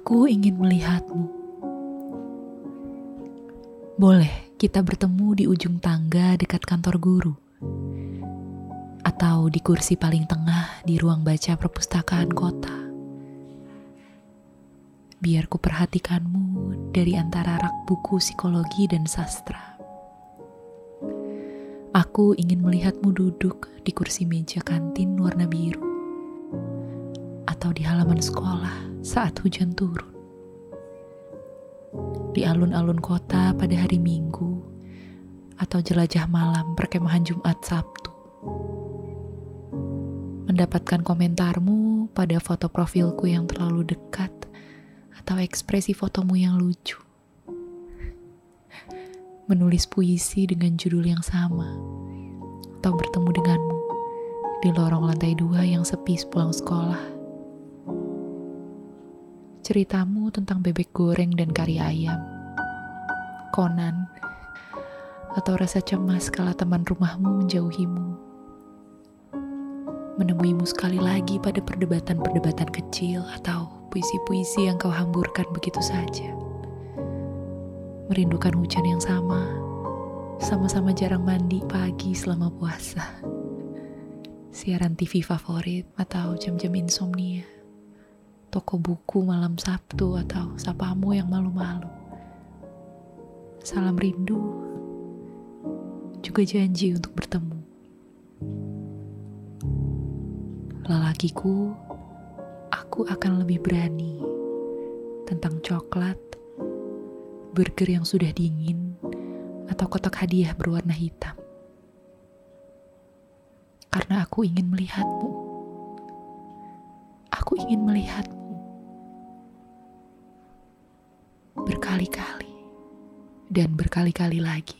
Aku ingin melihatmu. Boleh kita bertemu di ujung tangga dekat kantor guru, atau di kursi paling tengah di ruang baca perpustakaan kota. Biar ku perhatikanmu dari antara rak buku psikologi dan sastra. Aku ingin melihatmu duduk di kursi meja kantin warna biru, atau di halaman sekolah saat hujan turun. Di alun-alun kota pada hari Minggu atau jelajah malam perkemahan Jumat Sabtu. Mendapatkan komentarmu pada foto profilku yang terlalu dekat atau ekspresi fotomu yang lucu. Menulis puisi dengan judul yang sama atau bertemu denganmu di lorong lantai dua yang sepi sepulang sekolah ceritamu tentang bebek goreng dan kari ayam, konan, atau rasa cemas kala teman rumahmu menjauhimu. Menemuimu sekali lagi pada perdebatan-perdebatan kecil atau puisi-puisi yang kau hamburkan begitu saja. Merindukan hujan yang sama, sama-sama jarang mandi pagi selama puasa. Siaran TV favorit atau jam-jam insomnia toko buku malam Sabtu atau sapamu yang malu-malu. Salam rindu, juga janji untuk bertemu. Lelakiku, aku akan lebih berani tentang coklat, burger yang sudah dingin, atau kotak hadiah berwarna hitam. Karena aku ingin melihatmu. Aku ingin melihatmu. Berkali-kali dan berkali-kali lagi.